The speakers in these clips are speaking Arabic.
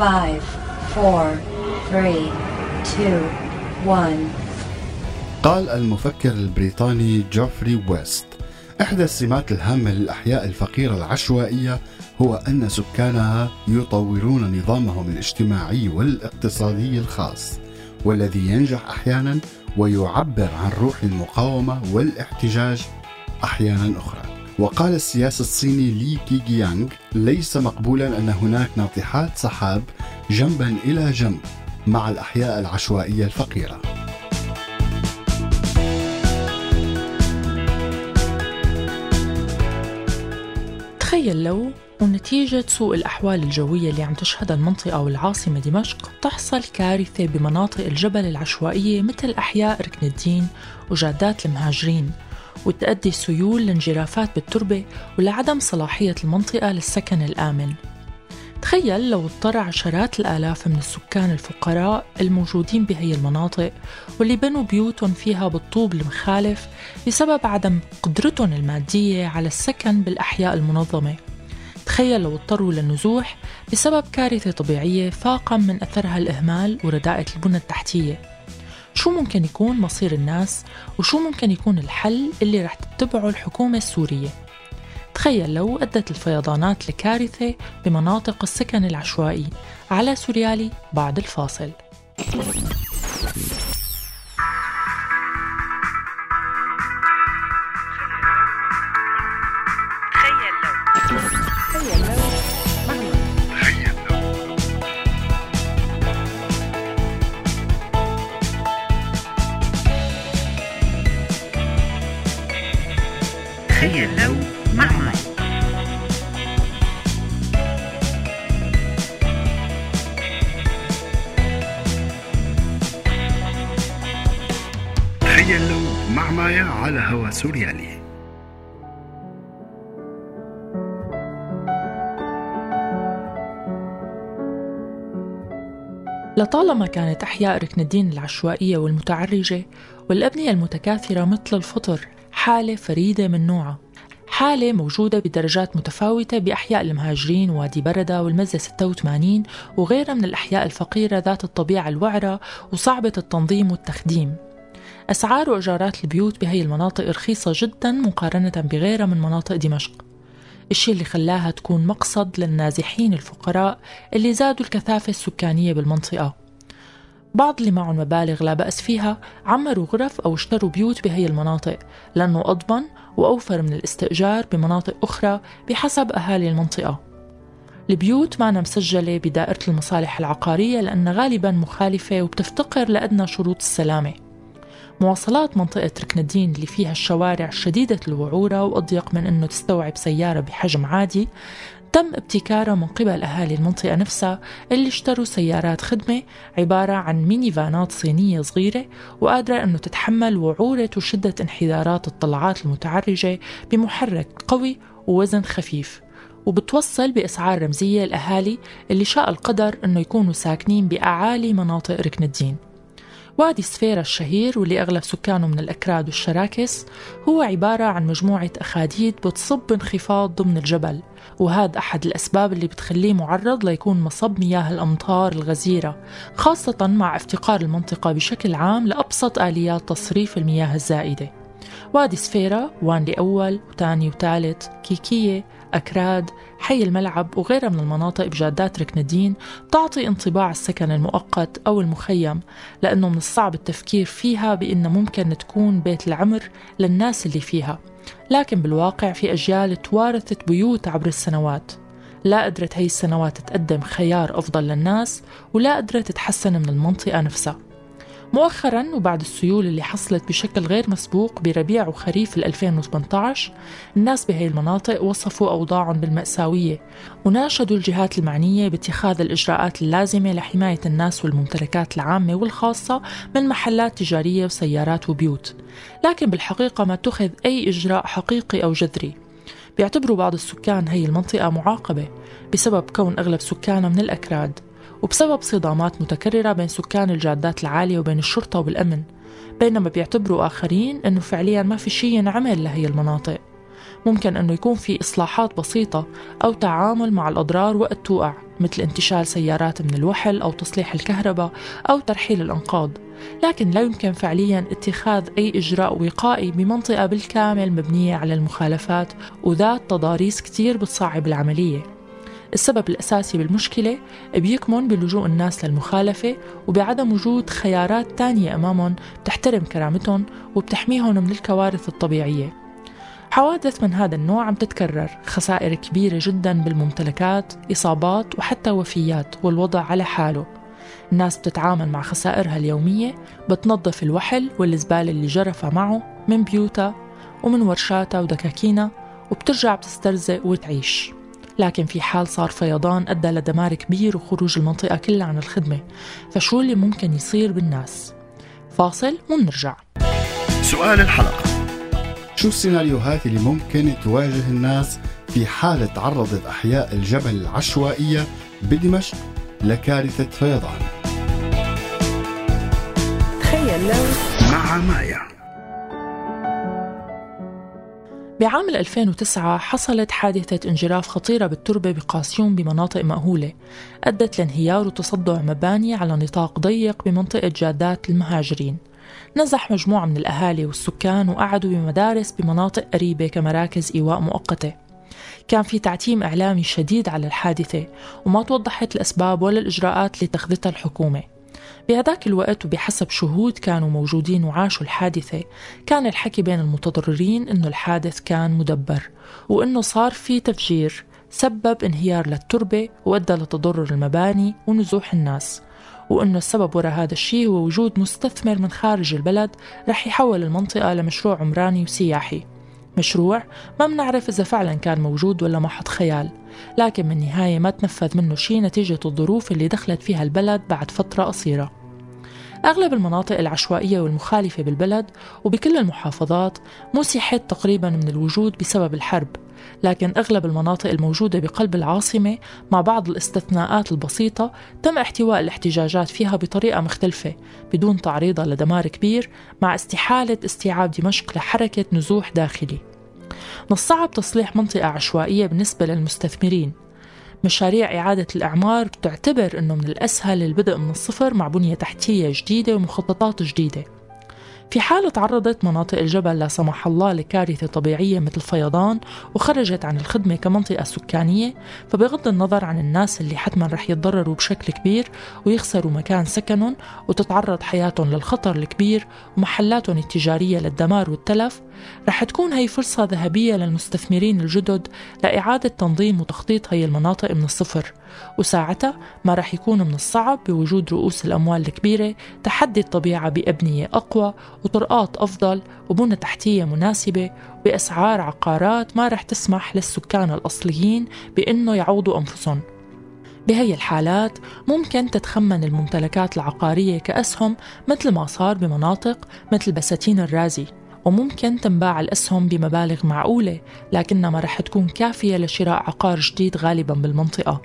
5 4 3 2 1 قال المفكر البريطاني جوفري ويست إحدى السمات الهامة للأحياء الفقيرة العشوائية هو أن سكانها يطورون نظامهم الاجتماعي والاقتصادي الخاص والذي ينجح أحيانا ويعبر عن روح المقاومة والاحتجاج أحيانا أخرى. وقال السياسي الصيني لي كيغيانغ ليس مقبولا أن هناك ناطحات سحاب جنبا إلى جنب مع الأحياء العشوائية الفقيرة. تخيل لو ونتيجة سوء الأحوال الجوية اللي عم تشهدها المنطقة والعاصمة دمشق. تحصل كارثة بمناطق الجبل العشوائية مثل أحياء ركن الدين وجادات المهاجرين. وتؤدي سيول لانجرافات بالتربة ولعدم صلاحية المنطقة للسكن الآمن. تخيل لو اضطر عشرات الآلاف من السكان الفقراء الموجودين بهي المناطق واللي بنوا بيوتهم فيها بالطوب المخالف بسبب عدم قدرتهم المادية على السكن بالأحياء المنظمة. تخيل لو اضطروا للنزوح بسبب كارثة طبيعية فاقا من أثرها الإهمال ورداءة البنى التحتية. شو ممكن يكون مصير الناس وشو ممكن يكون الحل اللي رح تتبعه الحكومة السورية؟ تخيل لو أدت الفيضانات لكارثة بمناطق السكن العشوائي على سوريالي بعد الفاصل. تخيل لو مع مايا على هوا سوريالي. لطالما كانت أحياء ركن الدين العشوائية والمتعرجة والأبنية المتكاثرة مثل الفطر حالة فريدة من نوعها. حالة موجودة بدرجات متفاوتة بأحياء المهاجرين وادي بردة والمزة 86 وغيرها من الأحياء الفقيرة ذات الطبيعة الوعرة وصعبة التنظيم والتخديم. أسعار وإيجارات البيوت بهي المناطق رخيصة جدا مقارنة بغيرها من مناطق دمشق. الشيء اللي خلاها تكون مقصد للنازحين الفقراء اللي زادوا الكثافة السكانية بالمنطقة. بعض اللي معهم مبالغ لا بأس فيها عمروا غرف أو اشتروا بيوت بهي المناطق لأنه أضمن وأوفر من الاستئجار بمناطق أخرى بحسب أهالي المنطقة. البيوت معنا مسجلة بدائرة المصالح العقارية لأنها غالبا مخالفة وبتفتقر لأدنى شروط السلامة. مواصلات منطقة ركن الدين اللي فيها الشوارع شديدة الوعورة وأضيق من أنه تستوعب سيارة بحجم عادي تم ابتكارها من قبل أهالي المنطقة نفسها اللي اشتروا سيارات خدمة عبارة عن ميني فانات صينية صغيرة وقادرة أنه تتحمل وعورة وشدة انحدارات الطلعات المتعرجة بمحرك قوي ووزن خفيف. وبتوصل بأسعار رمزية الأهالي اللي شاء القدر أنه يكونوا ساكنين بأعالي مناطق ركن الدين وادي سفيرة الشهير واللي أغلب سكانه من الأكراد والشراكس هو عبارة عن مجموعة أخاديد بتصب انخفاض ضمن الجبل وهذا أحد الأسباب اللي بتخليه معرض ليكون مصب مياه الأمطار الغزيرة خاصة مع افتقار المنطقة بشكل عام لأبسط آليات تصريف المياه الزائدة. وادي سفيرة وانلي أول وتاني وثالث كيكية أكراد حي الملعب وغيرها من المناطق بجادات ركن الدين تعطي انطباع السكن المؤقت أو المخيم لأنه من الصعب التفكير فيها بأنه ممكن تكون بيت العمر للناس اللي فيها. لكن بالواقع في أجيال توارثت بيوت عبر السنوات. لا قدرت هي السنوات تقدم خيار أفضل للناس ولا قدرت تتحسن من المنطقة نفسها. مؤخرا وبعد السيول اللي حصلت بشكل غير مسبوق بربيع وخريف 2018 الناس بهي المناطق وصفوا أوضاعهم بالمأساوية وناشدوا الجهات المعنية باتخاذ الإجراءات اللازمة لحماية الناس والممتلكات العامة والخاصة من محلات تجارية وسيارات وبيوت. لكن بالحقيقة ما اتخذ أي إجراء حقيقي أو جذري. بيعتبروا بعض السكان هي المنطقة معاقبة بسبب كون أغلب سكانها من الأكراد. وبسبب صدامات متكررة بين سكان الجادات العالية وبين الشرطة والأمن بينما بيعتبروا آخرين أنه فعليا ما في شيء ينعمل لهي المناطق. ممكن أنه يكون في إصلاحات بسيطة أو تعامل مع الأضرار وقت توقع مثل انتشال سيارات من الوحل أو تصليح الكهرباء أو ترحيل الأنقاض. لكن لا يمكن فعليا اتخاذ أي إجراء وقائي بمنطقة بالكامل مبنية على المخالفات وذات تضاريس كتير بتصعب العملية. السبب الأساسي بالمشكلة بيكمن بلجوء الناس للمخالفة وبعدم وجود خيارات تانية أمامهم بتحترم كرامتهم وبتحميهم من الكوارث الطبيعية. حوادث من هذا النوع عم تتكرر خسائر كبيرة جدا بالممتلكات إصابات وحتى وفيات والوضع على حاله. الناس بتتعامل مع خسائرها اليومية بتنظف الوحل والزبالة اللي جرفها معه من بيوتها ومن ورشاتها ودكاكينها وبترجع بتسترزق وتعيش. لكن في حال صار فيضان أدى لدمار كبير وخروج المنطقة كلها عن الخدمة. فشو اللي ممكن يصير بالناس؟ فاصل ونرجع. سؤال الحلقة. شو السيناريوهات اللي ممكن تواجه الناس في حال تعرضت أحياء الجبل العشوائية بدمشق لكارثة فيضان؟ تخيل لو مع مايا. بعام 2009 حصلت حادثة انجراف خطيرة بالتربة بقاسيون بمناطق مأهولة. أدت لانهيار وتصدع مباني على نطاق ضيق بمنطقة جادات المهاجرين. نزح مجموعة من الأهالي والسكان وقعدوا بمدارس بمناطق قريبة كمراكز إيواء مؤقتة. كان في تعتيم إعلامي شديد على الحادثة وما توضحت الأسباب ولا الإجراءات اللي اتخذتها الحكومة. بهذاك الوقت وبحسب شهود كانوا موجودين وعاشوا الحادثة كان الحكي بين المتضررين إنه الحادث كان مدبر وإنه صار في تفجير سبب انهيار للتربة وأدى لتضرر المباني ونزوح الناس وأنه السبب وراء هذا الشيء هو وجود مستثمر من خارج البلد رح يحول المنطقة لمشروع عمراني وسياحي. مشروع ما بنعرف إذا فعلا كان موجود ولا محض خيال لكن من النهاية ما تنفذ منه شيء نتيجة الظروف اللي دخلت فيها البلد بعد فترة قصيرة. أغلب المناطق العشوائية والمخالفة بالبلد وبكل المحافظات مسحت تقريبا من الوجود بسبب الحرب لكن أغلب المناطق الموجودة بقلب العاصمة مع بعض الاستثناءات البسيطة تم احتواء الاحتجاجات فيها بطريقة مختلفة بدون تعريضها لدمار كبير مع استحالة استيعاب دمشق لحركة نزوح داخلي. من الصعب تصليح منطقة عشوائية بالنسبة للمستثمرين. مشاريع إعادة الإعمار بتعتبر أنه من الأسهل البدء من الصفر مع بنية تحتية جديدة ومخططات جديدة. في حال تعرضت مناطق الجبل لا سمح الله لكارثة طبيعية مثل فيضان وخرجت عن الخدمة كمنطقة سكانية فبغض النظر عن الناس اللي حتما رح يتضرروا بشكل كبير ويخسروا مكان سكنهم وتتعرض حياتهم للخطر الكبير ومحلاتهم التجارية للدمار والتلف رح تكون هي فرصة ذهبية للمستثمرين الجدد لإعادة تنظيم وتخطيط هي المناطق من الصفر وساعتها ما رح يكون من الصعب بوجود رؤوس الأموال الكبيرة تحدي الطبيعة بأبنية أقوى وطرقات أفضل وبنى تحتية مناسبة بأسعار عقارات ما رح تسمح للسكان الأصليين بأنه يعوضوا أنفسهم. بهي الحالات ممكن تتخمن الممتلكات العقارية كأسهم مثل ما صار بمناطق مثل بساتين الرازي. وممكن تنباع الأسهم بمبالغ معقولة لكنها ما رح تكون كافية لشراء عقار جديد غالبا بالمنطقة.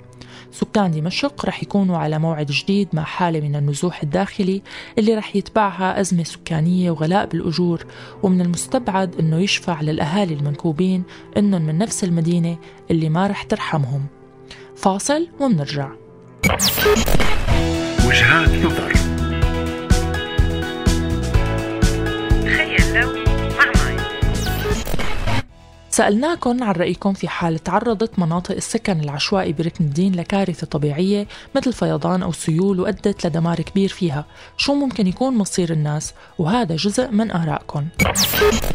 سكان دمشق رح يكونوا على موعد جديد مع حالة من النزوح الداخلي اللي رح يتبعها أزمة سكانية وغلاء بالأجور ومن المستبعد أنه يشفع للأهالي المنكوبين أنهم من نفس المدينة اللي ما رح ترحمهم. فاصل ومنرجع. وجهات نظر. سألناكم عن رأيكم في حال تعرضت مناطق السكن العشوائي بركن الدين لكارثة طبيعية مثل فيضان أو سيول وأدت لدمار كبير فيها. شو ممكن يكون مصير الناس؟ وهذا جزء من آرائكم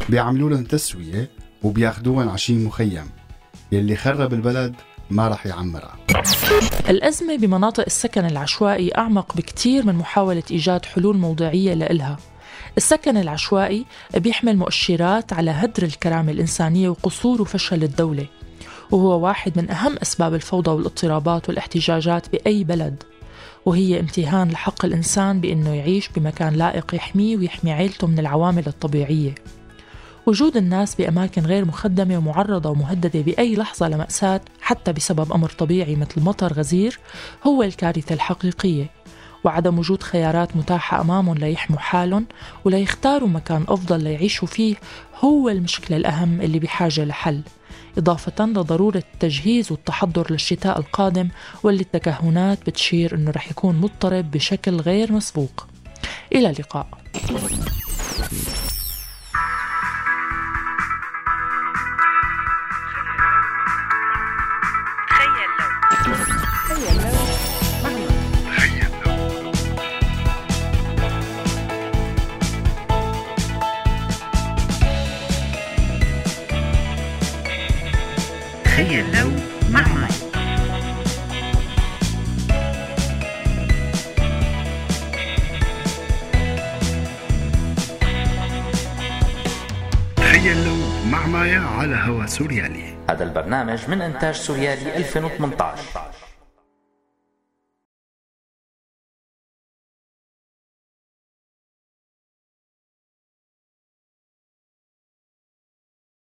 بيعملوا لهم تسوية وبياخدوهم على شي مخيم. يلي خرب البلد ما رح يعمرها. الأزمة بمناطق السكن العشوائي أعمق بكتير من محاولة إيجاد حلول موضعية لإلها. السكن العشوائي بيحمل مؤشرات على هدر الكرامة الإنسانية وقصور وفشل الدولة وهو واحد من أهم أسباب الفوضى والاضطرابات والاحتجاجات بأي بلد. وهي امتهان لحق الإنسان بأنه يعيش بمكان لائق يحميه ويحمي عيلته من العوامل الطبيعية. وجود الناس بأماكن غير مخدمة ومعرضة ومهددة بأي لحظة لمأساة حتى بسبب أمر طبيعي مثل مطر غزير هو الكارثة الحقيقية. وعدم وجود خيارات متاحة أمامهم ليحموا حالهم وليختاروا مكان أفضل ليعيشوا فيه هو المشكلة الأهم اللي بحاجة لحل إضافة لضرورة التجهيز والتحضر للشتاء القادم واللي التكهنات بتشير أنه رح يكون مضطرب بشكل غير مسبوق. إلى اللقاء. تخيل لو مع مايا على هوا سوريالي. هذا البرنامج من إنتاج سوريالي 2018